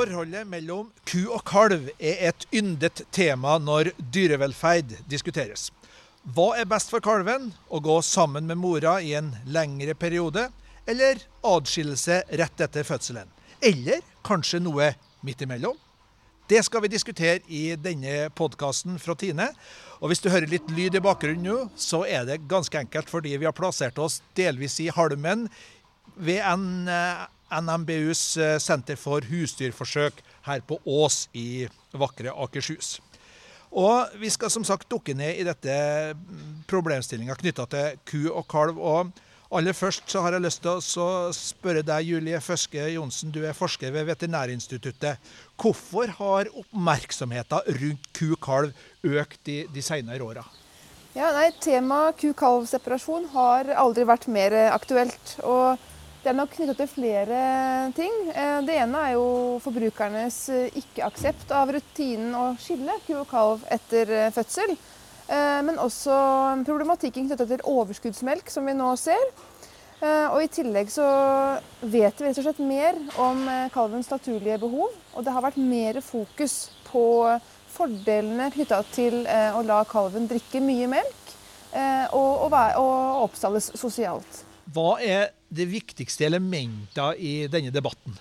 Forholdet mellom ku og kalv er et yndet tema når dyrevelferd diskuteres. Hva er best for kalven? Å gå sammen med mora i en lengre periode, eller adskillelse rett etter fødselen? Eller kanskje noe midt imellom? Det skal vi diskutere i denne podkasten fra Tine. Og hvis du hører litt lyd i bakgrunnen nå, så er det ganske enkelt fordi vi har plassert oss delvis i halmen ved en eh, NMBUs eh, senter for husdyrforsøk her på Ås i vakre Akershus. Og Vi skal som sagt dukke ned i dette mm, problemstillinga knytta til ku og kalv. og Aller først så har jeg lyst til å spørre deg, Julie Føske Johnsen, du er forsker ved Veterinærinstituttet. Hvorfor har oppmerksomheten rundt ku-kalv økt de, de senere åra? Ja, Temaet ku-kalv-separasjon har aldri vært mer aktuelt. og det er nok knyttet til flere ting. Eh, det ene er jo forbrukernes eh, ikke-aksept av rutinen å skille ku og kalv etter eh, fødsel. Men også problematikken knyttet til overskuddsmelk, som vi nå ser. Og I tillegg så vet vi rett og slett mer om kalvens naturlige behov. Og det har vært mer fokus på fordelene knytta til å la kalven drikke mye melk og, og, og oppstalles sosialt. Hva er de viktigste elementene i denne debatten?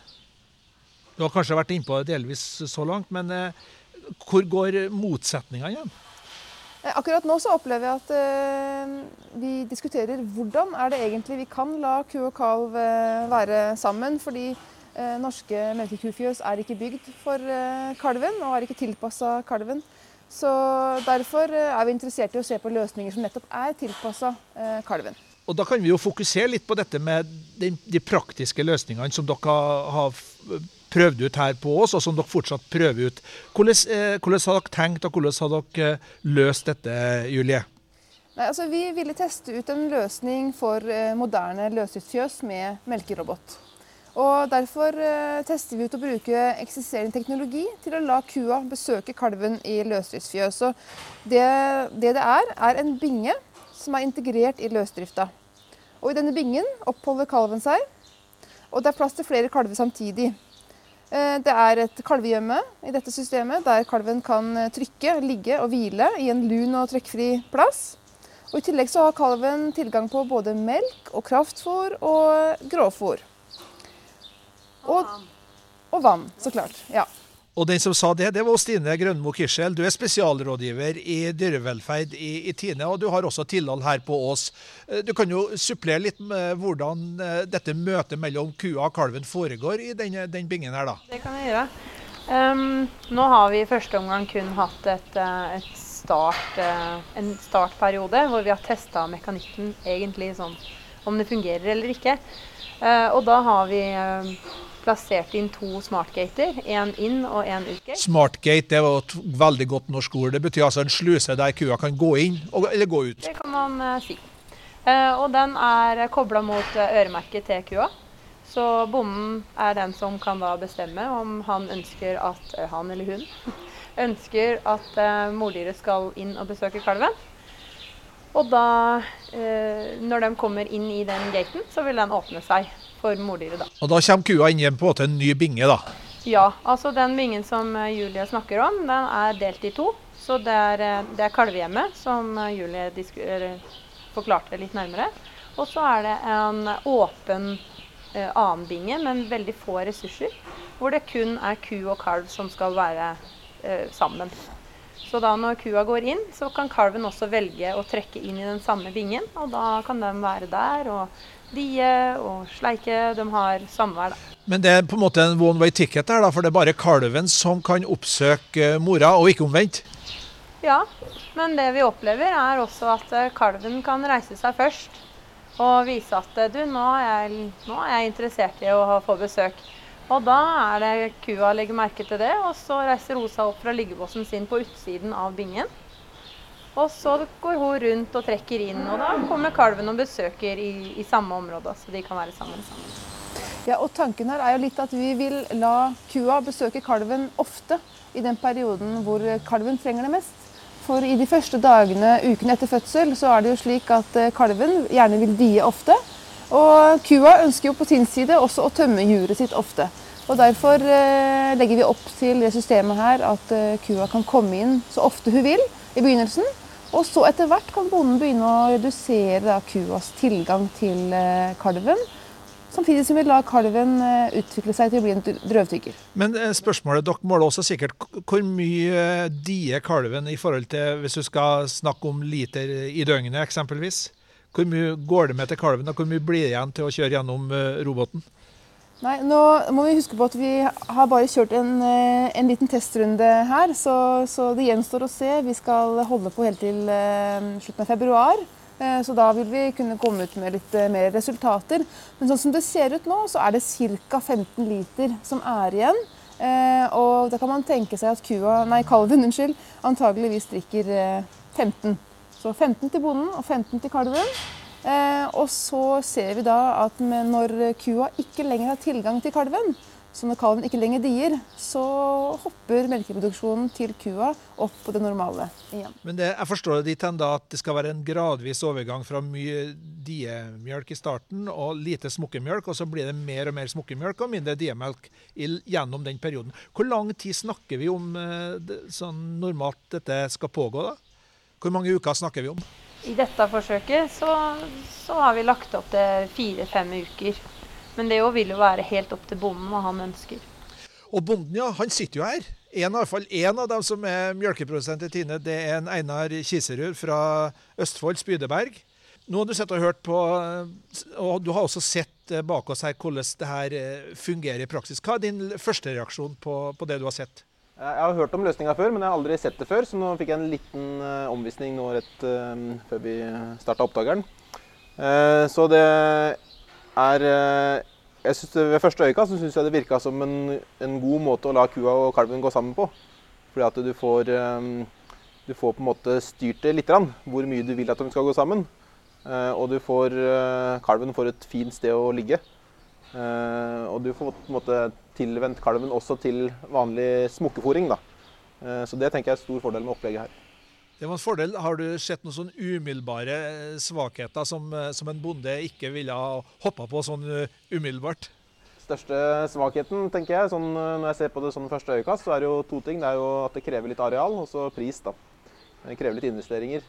Du har kanskje vært innpå det delvis så langt, men eh, hvor går motsetningene igjen? Eh, akkurat nå så opplever jeg at eh, vi diskuterer hvordan er det egentlig vi kan la ku og kalv eh, være sammen. Fordi eh, norske melkekufjøs er ikke bygd for kalven og er ikke tilpassa kalven. Så derfor er vi interessert i å se på løsninger som nettopp er tilpassa kalven. Og Da kan vi jo fokusere litt på dette med de, de praktiske løsningene som dere har prøvd ut her på oss, og som dere fortsatt prøver ut. Hvordan, eh, hvordan har dere tenkt, og hvordan har dere eh, løst dette, Julie? Nei, altså, vi ville teste ut en løsning for eh, moderne løsdriftsfjøs med melkerobot. Og Derfor eh, tester vi ut å bruke eksisterende teknologi til å la kua besøke kalven i løsdriftsfjøs. Det, det det er, er en binge som er integrert i løsdrifta. Og I denne bingen oppholder kalven seg, og det er plass til flere kalver samtidig. Eh, det er et kalvegjemme i dette systemet, der kalven kan eh, trykke, ligge og hvile i en lun og trekkfri plass. Og I tillegg så har kalven tilgang på både melk og kraftfôr og gråfôr. Og, og vann, så klart. ja. Og den som sa det, det var Stine Grønmo Kirsel. Du er spesialrådgiver i dyrevelferd i, i, Tine, og du har også tilhold her på Ås. Eh, du kan jo supplere litt med hvordan eh, dette møtet mellom kua og kalven foregår i den, den bingen her, da. Det kan jeg gjøre. Um, nå har vi i første omgang kun hatt et, eh, et start, en startperiode hvor vi har testa mekanikken egentlig sånn om det fungerer eller ikke. Uh, og da har vi uh, plassert inn to smartgater. Én inn og én utgate. Smartgate det var et veldig godt norsk ord. Det betyr altså en sluse der kua kan gå inn eller gå ut. Det kan man uh, si. Uh, og den er kobla mot uh, øremerket til kua. Så bonden er den som kan da bestemme om han ønsker at han eller hun ønsker at mordyret skal inn og besøke kalven. Og da, når de kommer inn i den gaten, så vil den åpne seg for mordyret. da. Og Da kommer kua inn igjen på en ny binge? da? Ja, altså den bingen som eh, Julie snakker om, den er delt i to. Så det er, eh, det er kalvehjemmet, som eh, Julie forklarte litt nærmere. Og så er det en åpen eh, annen binge, men veldig få ressurser. Hvor det kun er ku og kalv som skal være eh, sammen. Så da når kua går inn, så kan kalven også velge å trekke inn i den samme bingen. Og da kan den være der og die og sleike. De har samvær, da. Men det er på en måte en one way ticket der, da, for det er bare kalven som kan oppsøke mora, og ikke omvendt? Ja, men det vi opplever er også at eh, kalven kan reise seg først og vise at eh, du, nå er jeg, nå er jeg interessert i å få besøk. Og da er det kua legger merke til det, og så reiser hun seg opp fra liggebåsen sin på utsiden av bingen. Og så går hun rundt og trekker inn, og da kommer kalven og besøker i, i samme område. Så de kan være sammen. sammen. Ja, og Tanken her er jo litt at vi vil la kua besøke kalven ofte i den perioden hvor kalven trenger det mest. For i de første dagene, ukene etter fødsel, så er det jo slik at eh, kalven gjerne vil die ofte. Og kua ønsker jo på sin side også å tømme juret sitt ofte. Og Derfor eh, legger vi opp til det systemet her at eh, kua kan komme inn så ofte hun vil i begynnelsen. Og så etter hvert kan bonden begynne å redusere da, kuas tilgang til eh, kalven. Samtidig som vi lar kalven eh, utvikle seg til å bli en drøvtygger. Men eh, spørsmålet, dere måler også sikkert hvor mye dier kalven i forhold til hvis du skal snakke om liter i døgnet eksempelvis. Hvor mye går det med til kalven, og hvor mye blir det igjen til å kjøre gjennom roboten? Nei, nå må vi huske på at vi har bare kjørt en, eh, en liten testrunde her, så, så det gjenstår å se. Vi skal holde på helt til eh, slutten av februar. Eh, Så da vil vi kunne komme ut med litt mer resultater. Men sånn som det ser ut nå, så er det ca. 15 liter som er igjen. Og da kan man tenke seg at kua, nei, kalven unnskyld, antageligvis drikker eh, 15. Så 15 til bonden og 15 til kalven. Eh, og så ser vi da at med- når kua ikke lenger har tilgang til kalven, så når kalven ikke lenger dier, så hopper melkeproduksjonen til kua opp på det normale igjen. Men det, jeg forstår det dit hen da at det skal være en gradvis overgang fra mye diemjølk i starten og lite smukkemjølk, og så blir det mer og mer smukkemjølk og mindre diemelk i, gjennom den perioden. Hvor lang tid snakker vi om eh, det, sånn normalt dette skal pågå? da? Hvor mange uker snakker vi om? I dette forsøket så, så har vi lagt opp til fire-fem uker. Men det vil jo være helt opp til bonden hva han ønsker. Og bonden, ja, han sitter jo her. En, i hvert fall én av dem som er melkeprodusent i Tine, det er en Einar Kiserud fra Østfold, Spydeberg. Nå har du sett og hørt på, og du har også sett bak oss her hvordan det her eh, fungerer i praksis. Hva er din første reaksjon på, på det du har sett? Jeg har hørt om løsninga før, men jeg har aldri sett det før. Så nå fikk jeg en liten uh, omvisning nå rett uh, før vi starta oppdageren. Uh, så det er eh, jeg synes det, Ved første øyekast syns jeg det virka som en, en god måte å la kua og kalven gå sammen på. Fordi at du får, eh, du får på en måte styrt det litt, grann, hvor mye du vil at de skal gå sammen. Eh, og du får, eh, kalven får et fint sted å ligge. Eh, og du får på en måte tilvendt kalven også til vanlig smukkefòring. Eh, så det tenker jeg er stor fordel med opplegget her. Det var en fordel. Har du sett noen sånn umiddelbare eh, svakheter som, eh, som en bonde ikke ville ha hoppa på sånn umiddelbart? Største svakheten, tenker jeg, sånn, når jeg ser på det sånn første øyekast, så er det jo to ting. Det er jo at det krever litt areal, og så pris. da. Det krever litt investeringer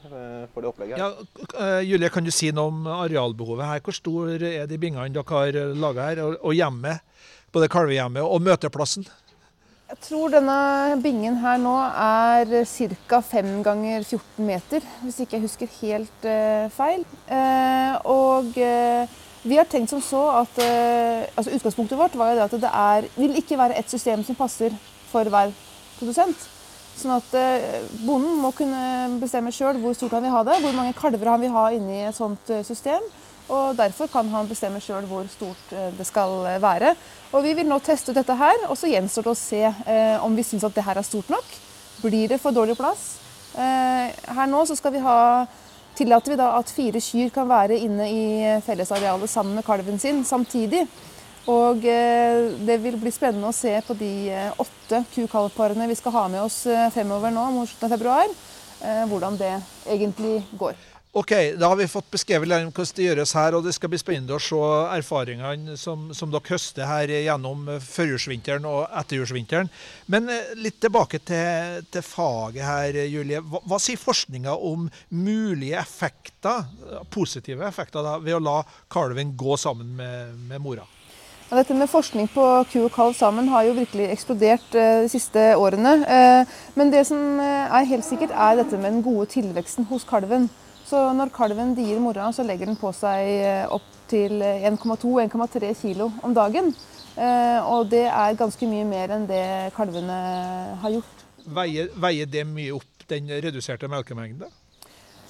for det opplegget her. Ja, Julie, kan du si noe om arealbehovet her? Hvor stor er de bingene dere har laga her, og, og hjemmet? Både kalvehjemmet og møteplassen? Jeg tror denne bingen her nå er ca. 5 ganger 14 meter, hvis ikke jeg husker helt eh, feil. Eh, og eh, vi har tenkt som så at altså Utgangspunktet vårt var jo det at det er, vil ikke være ett system som passer for hver produsent. Sånn at bonden må kunne bestemme sjøl hvor stort han vil ha det, hvor mange kalver han vil ha inni et sånt system. Og derfor kan han bestemme sjøl hvor stort eh, det skal eh, være. Og vi vil nå teste ut dette her, og så gjenstår det å se eh, om vi syns at det her er stort nok. Blir det for dårlig plass? Eh, her nå så skal vi ha Tillater vi da at fire kyr kan være inne i fellesarealet sammen med kalven sin samtidig. Og eh, det vil bli spennende å se på de eh, åtte ku-kalvparene vi skal ha med oss eh, fremover nå mot slutten av februar, eh, hvordan det egentlig går. Ok, Da har vi fått beskrevet hvordan det gjøres her, og det skal bli spennende å se erfaringene som, som dere høster her gjennom førjulsvinteren og etterjulsvinteren. Men eh, litt tilbake til, til faget her, Julie. Hva, hva sier forskninga om mulige effekter, positive effekter da, ved å la kalven gå sammen med, med mora? Ja, dette med forskning på ku og kalv sammen har jo virkelig eksplodert eh, de siste årene. Eh, men det som er helt sikkert, er dette med den gode tilveksten hos kalven. Så når kalven dier mora, så legger den på seg eh, opp til 1,2-1,3 kilo om dagen. Eh, og det er ganske mye mer enn det kalvene har gjort. Veier, veier det mye opp den reduserte melkemengden?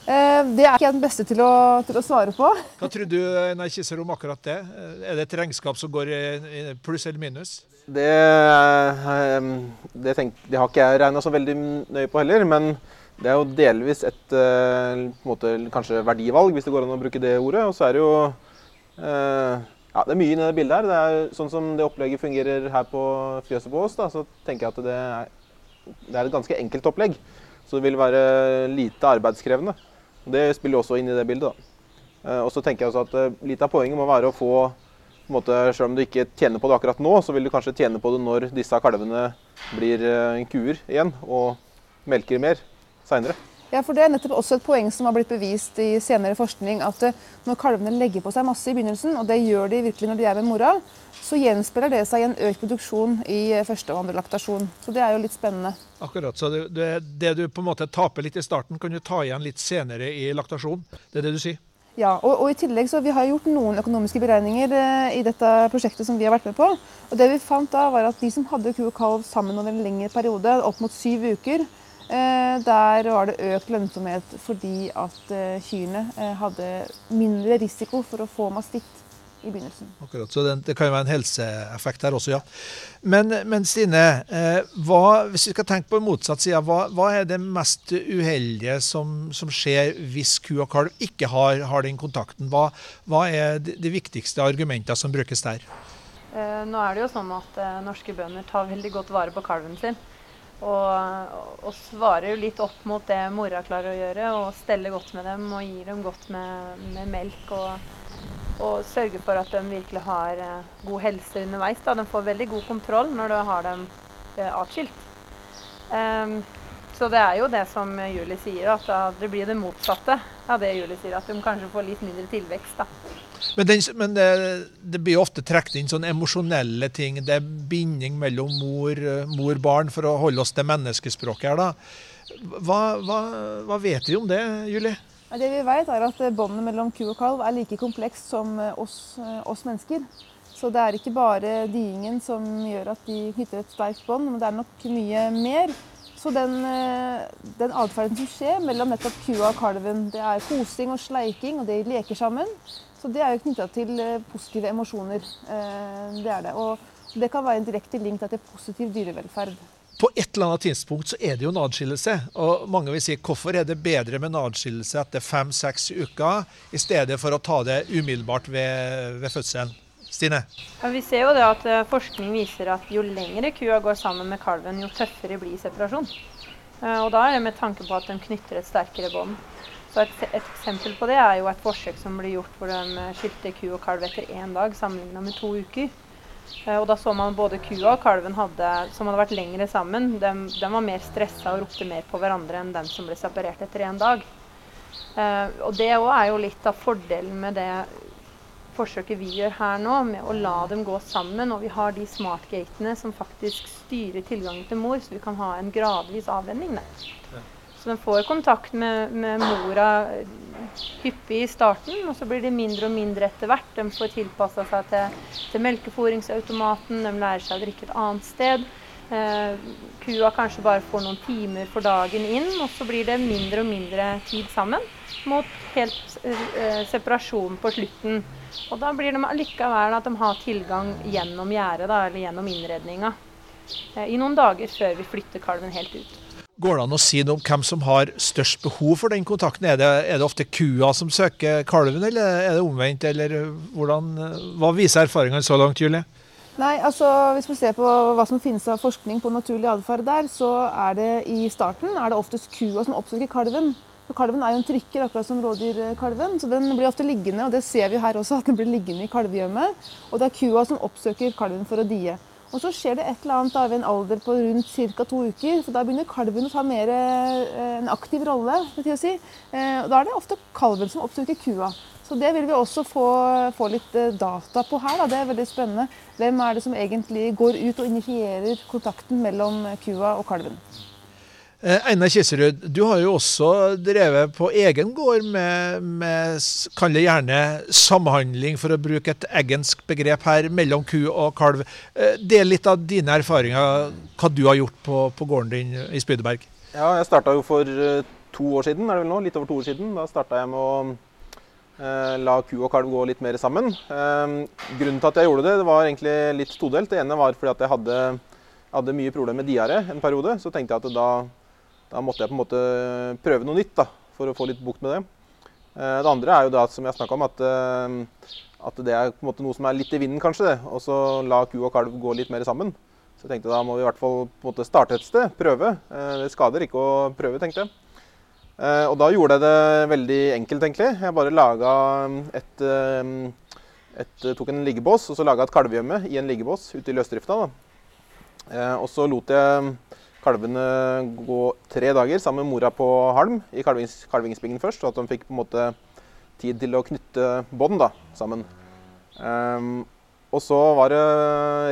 Eh, det er ikke jeg den beste til å, til å svare på. Hva tror du Einar Kisser, om akkurat det? Er det et regnskap som går i pluss eller minus? Det, eh, det, tenk, det har ikke jeg regna så veldig nøye på heller, men det er jo delvis et eh, måte, kanskje verdivalg, hvis det går an å bruke det ordet. Og så er det jo eh, ja, det er mye i det bildet her. Det er Sånn som det opplegget fungerer her på fjøset på oss, da, så tenker jeg at det er, det er et ganske enkelt opplegg. Så det vil være lite arbeidskrevende. Det spiller også inn i det bildet. da. Eh, Og så tenker jeg også at Litt av poenget må være å få på en måte, Selv om du ikke tjener på det akkurat nå, så vil du kanskje tjene på det når disse kalvene blir kuer igjen og melker mer seinere. Ja, for Det er nettopp også et poeng som har blitt bevist i senere forskning, at eh, når kalvene legger på seg masse i begynnelsen, og det gjør de virkelig når de er med mora, så gjenspeiler det seg i en økt produksjon i eh, første og andre laktasjon. Så det er jo litt spennende. Akkurat, så det, det, det du på en måte taper litt i starten, kan du ta igjen litt senere i laktasjon. Det er det du sier? Ja, og, og, i tillegg så Vi har gjort noen økonomiske beregninger eh, i dette prosjektet som vi har vært med på. og Det vi fant da var at de som hadde ku og kalv sammen over en lengre periode, opp mot syv uker, der var det økt lønnsomhet fordi at eh, kyrne eh, hadde mindre risiko for å få mastitt i begynnelsen. Akkurat, Så det, det kan jo være en helseeffekt her også, ja. Men, men Stine, eh, hva, hvis vi skal tenke på motsatt side, hva, hva er det mest uheldige som, som, skjer hvis ku og kalv ikke har, har den kontakten? Hva, hva er de, de, viktigste argumentene som brukes der? Eh, nå er det jo sånn at eh, norske bønder tar veldig godt vare på kalven sin. Og, og, svarer jo litt opp mot det mora klarer å gjøre, og steller godt med dem og gir dem godt med, med melk. og og sørger for at de virkelig har eh, god helse underveis. Da. De får veldig god kontroll når du har dem eh, atskilt. Um, så det er jo det som Julie sier, at det blir det motsatte av det Julie sier. At de kanskje får litt mindre tilvekst. da. Men, den, men det, det, blir ofte trukket inn sånne emosjonelle ting. Det er binding mellom mor-barn, mor, for å holde oss til menneskespråket her. da. Hva, hva, hva vet vi om det, Julie? Det vi vet er at Båndet mellom ku og kalv er like komplekst som eh, oss, eh, oss, mennesker. Så det er ikke bare diingen som gjør at de knytter et sterkt bånd, men det er nok mye mer. Så den, eh, den atferden som skjer mellom nettopp kua og kalven, det er kosing og sleiking, og de leker sammen. Så det er jo knytta til positive emosjoner. Det er det. Og det kan være en direkte link til positiv dyrevelferd på et eller annet tidspunkt så er det jo en adskillelse. Og mange vil si hvorfor er det bedre med en adskillelse etter fem-seks uker, i stedet for å ta det umiddelbart ved, ved fødselen? Stine? Ja, vi ser jo det at eh, Forskning viser at jo lengre kua går sammen med kalven, jo tøffere blir separasjon. Eh, og da er det med tanke på at de knytter et sterkere bånd. Så et, et, eksempel på det er jo et forsøk som ble gjort hvor de eh, skilte ku og kalv etter én dag sammenlignet med to uker. Eh, og da så man både kua og kalven hadde, som hadde vært lengre sammen, de var mer stressa og ropte mer på hverandre enn den som ble separert etter én dag. Eh, og det òg er jo litt av fordelen med det forsøket vi gjør her nå, med å la dem gå sammen. Og vi har de smartgatene som faktisk styrer tilgangen til mor, så vi kan ha en gradvis avvenning der. Så de får kontakt med, med mora hyppig i starten, og så blir de mindre og mindre etter hvert. De får tilpassa seg til, til melkeforingsautomaten, de lærer seg å drikke et annet sted. Eh, kua kanskje bare får noen timer for dagen inn, og så blir det mindre og mindre tid sammen. Mot helt eh, separasjon på slutten. Og da blir det allikevel at de har tilgang gjennom gjerdet, eller gjennom innredninga. Eh, I noen dager før vi flytter kalven helt ut. Går det an å si noe om hvem som har størst behov for den kontakten? Er det, er det ofte kua som søker kalven, eller er det omvendt? Eller hvordan, hva viser erfaringene så langt, Julie? Nei, altså Hvis vi ser på hva som finnes av forskning på naturlig atferd der, så er det i starten er det oftest kua som oppsøker kalven. For Kalven er jo en trykker, akkurat som rådyrkalven, så den blir ofte liggende. og Det ser vi her også, at den blir liggende i kalvehjemmet. Og det er kua som oppsøker kalven for å die. Og så skjer det et eller annet da, ved en alder på rundt ca. to uker. for Da begynner kalven å ta mer eh, en aktiv rolle. å si. Eh, da er det ofte kalven som oppsøker kua. Så Det vil vi også få, få litt eh, data på her. Da. Det er veldig spennende. Hvem er det som egentlig går ut og initierer kontakten mellom kua og kalven? Eh, Einar Kiserud, du har jo også drevet på egen gård med, med kall det gjerne samhandling, for å bruke et eggensk begrep her, mellom ku og kalv. Eh, del litt av dine erfaringer, hva du har gjort på, på gården din i Spydeberg. Ja, jeg starta jo for eh, to år siden, er det vel nå? Litt over to år siden. Da starta jeg med å la ku og kalv gå litt mer sammen. Grunnen til at jeg gjorde det, det var egentlig litt todelt. Det ene var fordi at jeg hadde, hadde mye problemer med diaré en periode. Så tenkte jeg at da da måtte jeg på en måte prøve noe nytt da, for å få litt bukt med det. Eh, det andre er jo da, som jeg snakka om, at, eh, at, det er på en måte noe som er litt i vinden, kanskje. Og så la ku og kalv gå litt mer sammen. Så jeg tenkte da må vi i hvert fall på en måte starte et sted, prøve. Eh, det skader ikke å prøve, tenkte jeg. Og da gjorde jeg det veldig enkelt, egentlig. Jeg bare laga et, et, tok en liggebås og så laga et kalvehjemme i en liggebås ute i løsdrifta. Og så lot jeg kalvene gå tre dager sammen med mora på halm i kalvings, kalvingsbingen først, og at de fikk på en måte tid til å knytte bånd sammen. Um, og så var det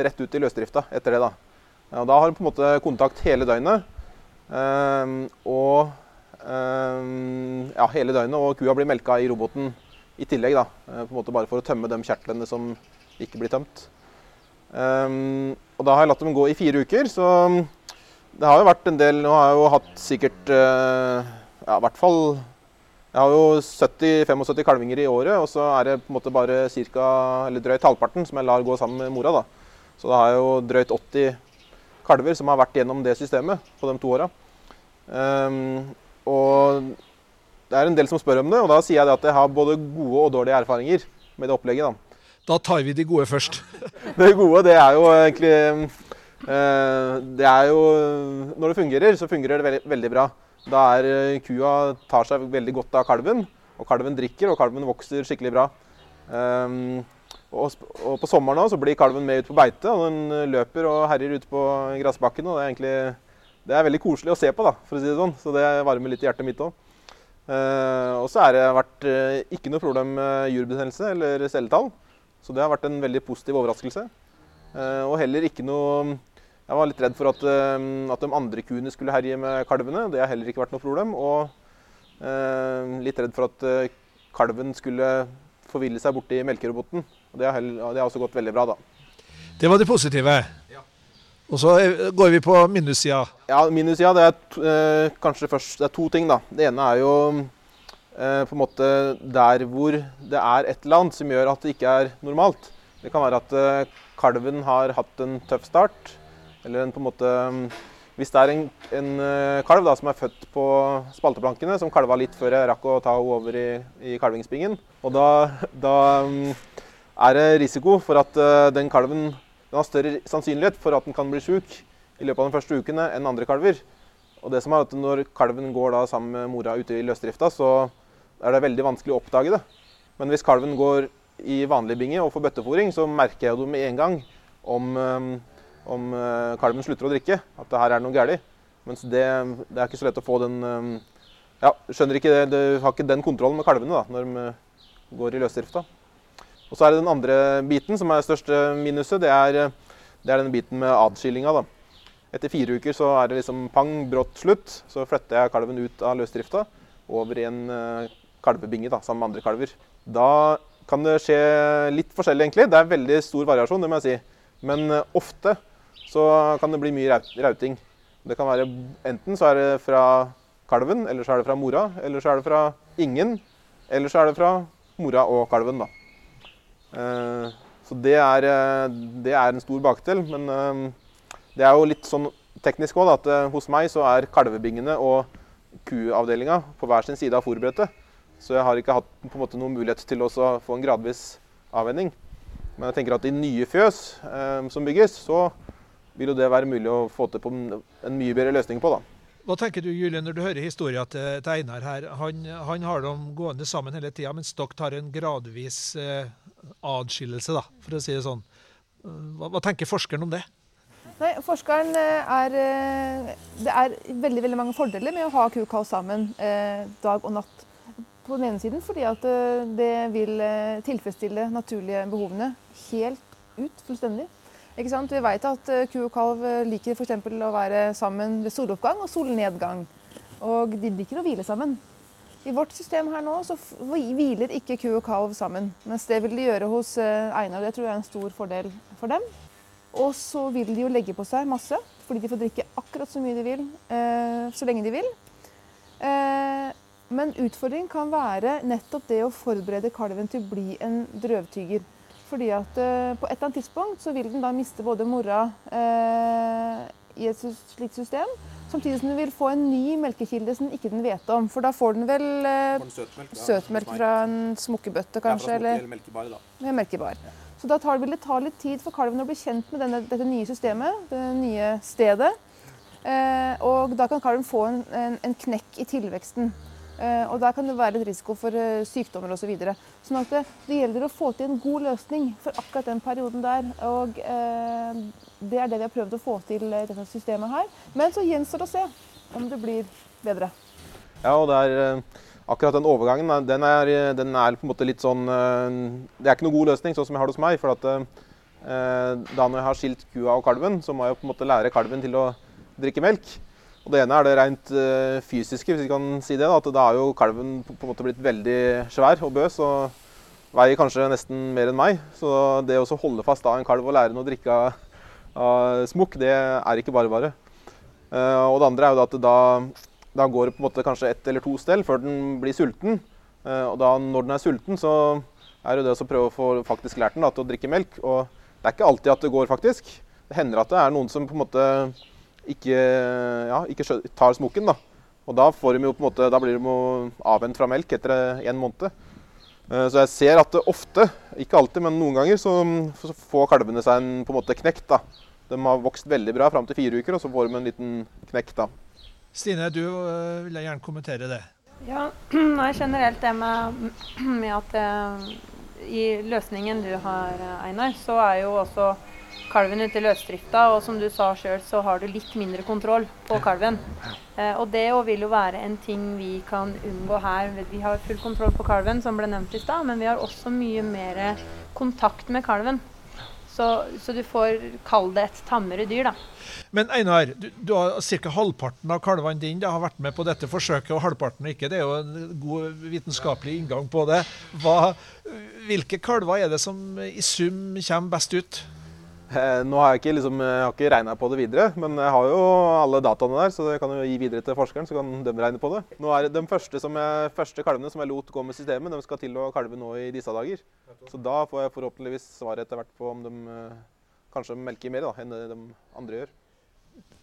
rett ut i løsdrifta etter det. Da ja, Da har du på en måte kontakt hele døgnet. Um, og um, ja, hele døgnet, og kua blir melka i roboten i tillegg. da, eh, på en måte Bare for å tømme de kjertlene som ikke blir tømt. Og da har jeg latt dem gå i fire uker, så det har jo vært en del Nå har jeg jo hatt sikkert uh, ja, i hvert fall Jeg har jo 70-75 kalvinger i året, og så er det på en måte bare cirka, eller drøyt halvparten som jeg lar gå sammen med mora. da. Så da har jeg jo drøyt 80 kalver som har vært gjennom det systemet på de to åra. Um, og det er en del som spør om det, og da sier jeg at jeg har både gode og dårlige erfaringer med det opplegget. Da, da tar vi de gode først. det gode, det er jo egentlig Det er jo Når det fungerer, så fungerer det veldig, veldig bra. Da er uh, kua tar seg veldig godt av kalven, og kalven drikker, og kalven vokser skikkelig bra. Um, og, på sommeren også, så blir kalven med ut på beite, og den løper og herjer ute på gressbakken. det er egentlig det er veldig koselig å se på, da, for å si det sånn. Så det varmer litt i hjertet mitt òg. Uh, og så har det vært uh, ikke noe problem med jurbetennelse eller celletall. Så det har vært en veldig positiv overraskelse. Uh, og heller ikke noe Jeg var litt redd for at, at, de andre kuene skulle herje med kalvene. Det har heller ikke vært noe problem. Og litt redd for at kalven skulle forville seg borti melkeroboten. Og det har, heller, det har også gått veldig bra, da. Det var det positive. Og så går vi på minussida. Ja, minussida det er eh, kanskje først det er to ting. da. Det ene er jo eh, på en måte der hvor det er et eller annet som gjør at det ikke er normalt. Det kan være at eh, kalven har hatt en tøff start. Eller en på en måte Hvis det er en, en eh, kalv da, som er født på spalteplankene, som kalva litt før jeg rakk å ta henne over i, i kalvingsbingen, og da, da mm, er det risiko for at eh, den kalven den har større sannsynlighet for at den kan bli sjuk i løpet av de første ukene enn andre kalver. Og det som er at Når kalven går da sammen med mora ute i løsdrifta, så er det veldig vanskelig å oppdage det. Men hvis kalven går i vanlig binge og får bøttefòring, så merker jeg jo med en gang om, eh, om, eh, kalven slutter å drikke, at det her er noe galt. Mens det, det, er ikke så lett å få den eh, Ja, skjønner ikke det, du har ikke den kontrollen med kalvene da, når de går i løsdrifta. Og så er det den andre biten som er største minuset. Det er, det er den biten med adskillinga. da. Etter fire uker så er det liksom pang, brått slutt. Så flytter jeg kalven ut av løsdrifta over i en kalvebinge da, sammen med andre kalver. Da kan det skje litt forskjellig, egentlig. Det er veldig stor variasjon, det må jeg si. Men ofte så kan det bli mye rauting. Det kan være enten så er det fra kalven, eller så er det fra mora, eller så er det fra ingen, eller så er det fra mora og kalven, da. Eh, så det er, eh, det er, en stor bakdel. Men eh, det er jo litt sånn teknisk òg, at hos meg så er kalvebingene og kuavdelinga på hver sin side av fòrbrettet. Så jeg har ikke hatt på en måte noen mulighet til å få en gradvis avvenning. Men jeg tenker at i nye fjøs som bygges, så vil jo det være mulig å få til på en mye bedre løsning på. da. Hva tenker du Julie, når du hører historien til, til Einar her? Han, han, har dem gående sammen hele tida, mens dere tar en gradvis eh, adskillelse, da, for å si det sånn. Hva, hva tenker forskeren om det? Nei, forskeren eh, er, eh, Det er veldig veldig mange fordeler med å ha kukaos sammen eh, dag og natt. På den ene siden fordi at eh, det vil tilfredsstille naturlige behovene helt ut fullstendig. Ikke sant? Vi vet at ku og kalv liker f.eks. å være sammen ved soloppgang og solnedgang. Og de liker å hvile sammen. I vårt system her nå så hviler ikke ku og kalv sammen. Mens det vil de gjøre hos Einar, Einar. Det tror jeg er en stor fordel for dem. Og så vil de jo legge på seg masse, fordi de får drikke akkurat så mye de vil, eh, så lenge de vil. Eh, men utfordringen kan være nettopp det å forberede kalven til å bli en drøvtyger. Fordi at på et eller annet tidspunkt så vil den da miste både mora i et slikt system, Samtidig som den vil få en ny melkekilde som den ikke vet om. For da får den vel eh, søtmelk, søtmelk fra en smukkebøtte, kanskje? Ja, eller melkebar, da. Ja, melkebar. Ja. Så da tar, vil det ta litt tid for kalven å bli kjent med denne, dette nye systemet, det nye stedet. Eh, og da kan kalven få en, en, en, knekk i tilveksten. Eh, og der kan det være et risiko for eh, sykdommer osv. Så videre. sånn at det, det, gjelder å få til en god løsning for akkurat den perioden der. Og eh, det er det vi har prøvd å få til i dette systemet her. Men så gjenstår det å se om det blir bedre. Ja, og det er akkurat den overgangen den er, den er, på en måte litt sånn Det er ikke noen god løsning, sånn som jeg har det hos meg. for at da når jeg har skilt kua og kalven, så må jeg på en måte lære kalven til å drikke melk. Og Det ene er det rent uh, fysiske, hvis vi kan si det. Da, at da er jo kalven på, en måte blitt veldig svær og bøs og veier kanskje nesten mer enn meg. Så det å holde fast av en kalv og lære den å drikke av, smokk, det er ikke bare bare. Uh, og det andre er jo at da, da, går det på en måte kanskje ett eller to stell før den blir sulten. Uh, og da når den er sulten, så er det det å prøve å få faktisk lært den da, til å drikke melk. Og det er ikke alltid at det går, faktisk. Det hender at det er noen som på en måte ikke, ja, ikke tar smokken. Da. Og da, får de jo på en måte, da blir de avvent fra melk etter en måned. Eh, så jeg ser at det ofte, ikke alltid, men noen ganger, så, får kalvene seg en på en måte knekt. da. De har vokst veldig bra fram til fire uker, og så får de en liten knekk da. Stine, du eh, vil jeg gjerne kommentere det. Ja, nei, generelt det med, med at uh, i løsningen du har, Einar, så er jo også kalven ut i løsdrifta, og som du sa sjøl, så har du litt mindre kontroll på kalven. Eh, og det vil jo være en ting vi kan unngå her. Vi har full kontroll på kalven, som ble nevnt i stad, men vi har også mye mer kontakt med kalven. Så, så du får kalle det et tammere dyr, da. Men Einar, du, du har ca. halvparten av kalvene dine har vært med på dette forsøket, og halvparten ikke. Det er jo en god vitenskapelig inngang på det. Hva, hvilke kalver er det som i sum kommer best ut? Eh, nå har jeg ikke, liksom, ikke regna på det videre, men jeg har jo alle dataene der, så jeg kan jo gi videre til forskeren, så kan de regne på det. Nå er De første, jeg, første kalvene som jeg lot gå med systemet, de skal til å kalve nå i disse dager. Så da får jeg forhåpentligvis svaret etter hvert på om de eh, kanskje melker mer da, enn det de andre gjør.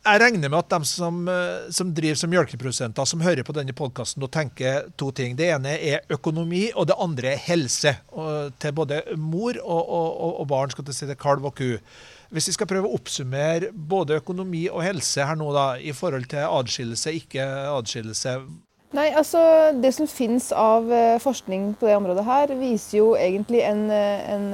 Jeg regner med at de som, eh, som driver som melkeprodusenter, som hører på denne podkasten, tenker to ting. Det ene er økonomi, og det andre er helse. til både mor og, og, og barn, skal til si det, kalv og ku. Hvis vi skal prøve å oppsummere både økonomi og helse her nå, da, i forhold til adskillelse, ikke adskillelse. Nei, altså Det som finnes av eh, forskning på det området her, viser jo egentlig en, eh, en,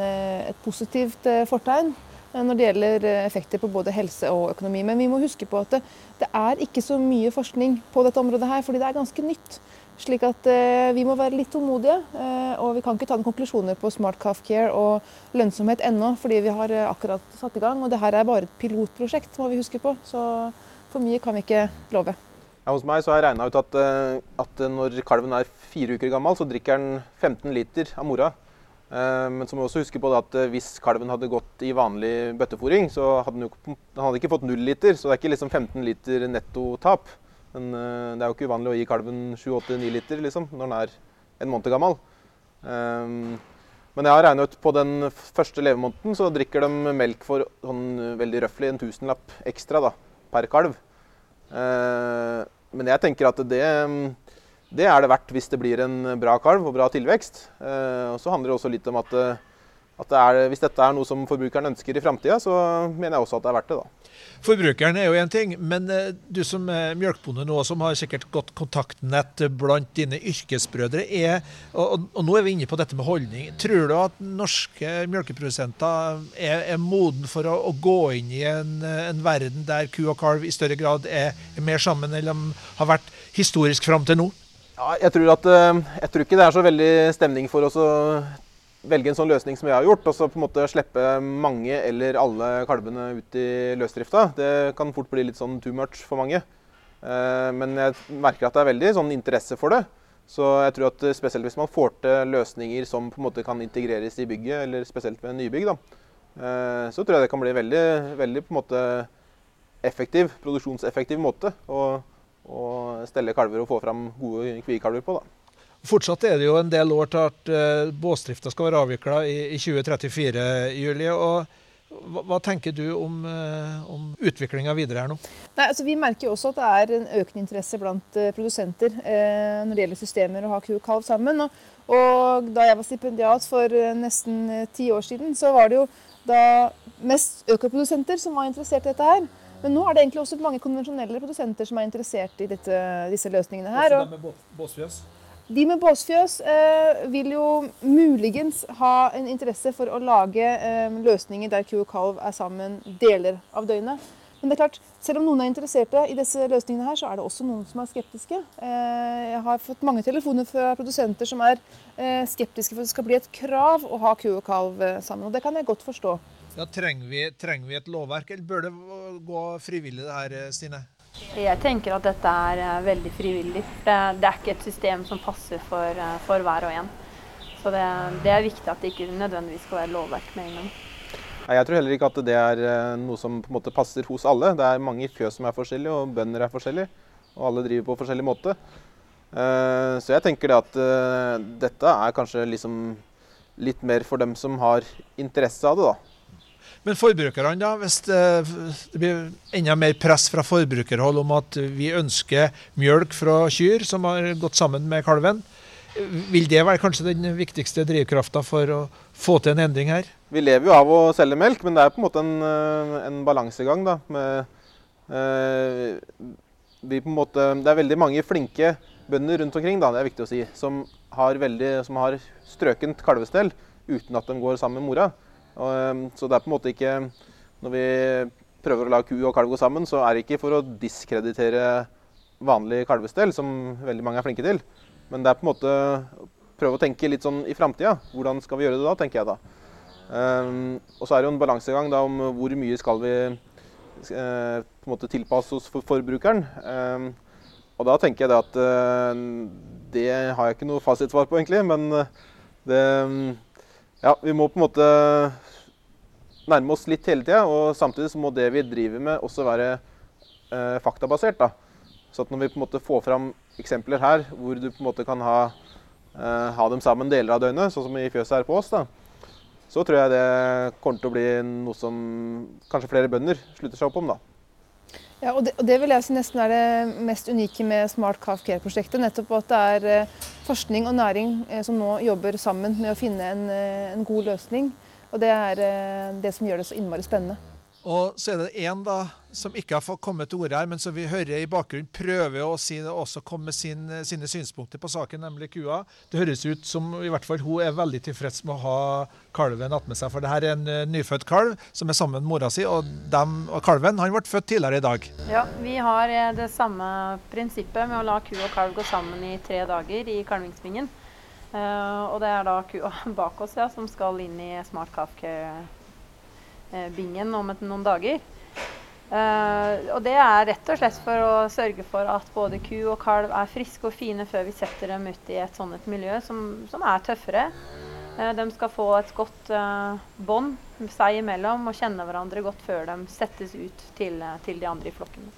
et positivt fortegn. Eh, når det gjelder eh, effekter på både helse og økonomi. Men vi må huske på at det, det, er ikke så mye forskning på dette området her, fordi det er ganske nytt. Slik at eh, vi må være litt tålmodige. Eh, og vi kan ikke ta noen konklusjoner på Smart Calf Care og lønnsomhet ennå, fordi vi har eh, akkurat satt i gang. Og det her er bare et pilotprosjekt, må vi huske på. Så for mye kan vi ikke love. Ja, hos meg har jeg regna ut at, at, når kalven er fire uker gammel, så drikker den 15 liter av mora. Eh, men så må vi også huske på at eh, hvis kalven hadde gått i vanlig bøttefòring, så hadde den, jo, den hadde ikke fått null liter. Så det er ikke liksom 15 liter nettotap. Men eh, det er jo ikke uvanlig å gi kalven 7-8-9 liter liksom, når den er en måned gammel. Men jeg har regnet ut på den første levemåneden så drikker de melk for sånn veldig røftlig en tusenlapp ekstra da, per kalv. Men jeg tenker at det det er det verdt hvis det blir en bra kalv og bra tilvekst. Eh, og så handler det også litt om at, eh, at det er, hvis dette er noe som forbrukeren ønsker i framtida, så mener jeg også at det er verdt det. da. Forbrukeren er jo én ting, men eh, du som er mjølkebonde nå, som har sikkert godt kontaktnett blant dine yrkesbrødre, er, og, og, nå er vi inne på dette med holdning. Tror du at norske mjølkeprodusenter er, er moden for å, å, gå inn i en, en, verden der ku og kalv i større grad er, er mer sammen enn de har vært historisk fram til nå? Ja, jeg tror, at, eh, jeg tror ikke det er så veldig stemning for å velge en sånn løsning som jeg har gjort, og så på en måte slippe mange eller alle kalvene ut i løsdrifta. Det kan fort bli litt sånn too much for mange. Eh, men jeg merker at det er veldig sånn interesse for det. Så jeg tror at spesielt hvis man får til løsninger som på en måte kan integreres i bygget, eller spesielt ved nybygg, da, eh, så tror jeg det kan bli veldig, veldig på en måte effektiv, produksjonseffektiv måte. Og og stelle kalver og få fram gode kviekalver på. da. Fortsatt er det jo en del år til at uh, båsdrifta skal være avvikla i, i, 2034, Julie. og hva, hva tenker du om, uh, om utviklinga videre her nå? Nei, altså Vi merker jo også at det er en økende interesse blant uh, produsenter uh, når det gjelder systemer å ha ku og kalv sammen. Og, og, da jeg var stipendiat for nesten ti år siden, så var det jo da mest økoprodusenter som var interessert i dette her. Men nå er det egentlig også mange konvensjonelle produsenter som er interessert i dette, disse løsningene her. Også med båsfjøs? De med båsfjøs eh, vil jo muligens ha en interesse for å lage eh, løsninger der ku og kalv er sammen deler av døgnet. Men det er klart, selv om noen er interesserte i disse løsningene, her, så er det også noen som er skeptiske. Eh, jeg har fått mange telefoner fra produsenter som er eh, skeptiske for at det skal bli et krav å ha ku og kalv eh, sammen. Og det kan jeg godt forstå. Ja, trenger, vi, trenger vi et lovverk, eller bør det gå frivillig det her, Stine? Jeg tenker at dette er eh, veldig frivillig. Det, det er ikke et system som passer for, eh, for hver og en. Så det, det, er viktig at det ikke nødvendigvis skal være lovverk med en gang. Jeg tror heller ikke at det er eh, noe som på en måte passer hos alle. Det er mange fjøs som er forskjellige, og bønder er forskjellige. Og alle driver på forskjellig måte. Så jeg tenker det at dette er kanskje liksom litt mer for dem som har interesse av det, da. Men forbrukerne, da, hvis det blir enda mer press fra forbrukerhold om at vi ønsker mjølk fra kyr som har gått sammen med kalven, vil det være kanskje den viktigste drivkrafta for å få til en endring her? Vi lever jo av å selge melk, men det er på en måte en, eh, en balansegang. da, med eh, på en måte, Det er veldig mange flinke bønder rundt omkring da, det er viktig å si, som har, veldig, som har strøkent kalvestell uten at de går sammen med mora. Ehm, så det er på en måte ikke Når vi prøver å la ku og kalv gå sammen, så er det ikke for å diskreditere vanlig kalvestell, som veldig mange er flinke til. Men det er på en måte prøve å tenke litt sånn i framtida. Hvordan skal vi gjøre det da, tenker jeg da. Um, og så er det jo en balansegang da om hvor mye skal vi uh, på en måte tilpasse oss for forbrukeren. Um, og da tenker jeg det at uh, det har jeg ikke noe fasitsvar på, egentlig. Men uh, det ja, vi må på en måte nærme oss litt hele tida. Og samtidig så må det vi driver med, også være eh, faktabasert. da. Så at når vi på en måte får fram eksempler her hvor du på en måte kan ha, eh, ha dem sammen deler av døgnet, sånn som i fjøset her på oss, da, så tror jeg det kommer til å bli noe som kanskje flere bønder slutter seg opp om. da. Ja, og det, og det, vil jeg si nesten er det mest unike med Smart Calf Care-prosjektet. Nettopp at det er eh, forskning og næring eh, som nå jobber sammen med å finne en, eh, en god løsning. Og det er det som gjør det så innmari spennende. Og så er det én som ikke har fått kommet til orde her, men som vi hører i bakgrunnen prøver å si også komme med sin, sine synspunkter på saken, nemlig kua. Det høres ut som i hvert fall hun er veldig tilfreds med å ha kalven attmed seg. For det her er en uh, nyfødt kalv som er sammen med mora si, og, dem, og kalven han ble født tidligere i dag. Ja, vi har eh, det samme prinsippet med å la ku og kalv gå sammen i tre dager i kalvingsbingen. Og det er da kua bak oss ja, som skal inn i Smart Calf Care bingen om et, noen dager. Uh, og det er rett og slett for å sørge for at både ku og kalv er friske og fine før vi setter dem ut i et sånt miljø som, som er tøffere. Uh, de skal få et godt uh, bånd seg imellom og kjenne hverandre godt før de settes ut til, til de andre i flokken.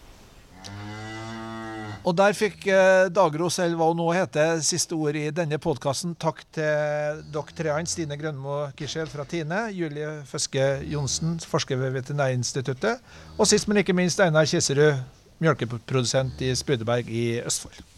Og der fikk eh, Dagros, eller hva hun nå heter, siste ord i denne podkasten. Takk til dere treene, Stine Grønmo Kirsel fra Tine, Julie Føske Johnsen, forsker ved Veterinærinstituttet, og sist, men ikke minst Einar Kisserud, melkeprodusent i Spydeberg i Østfold.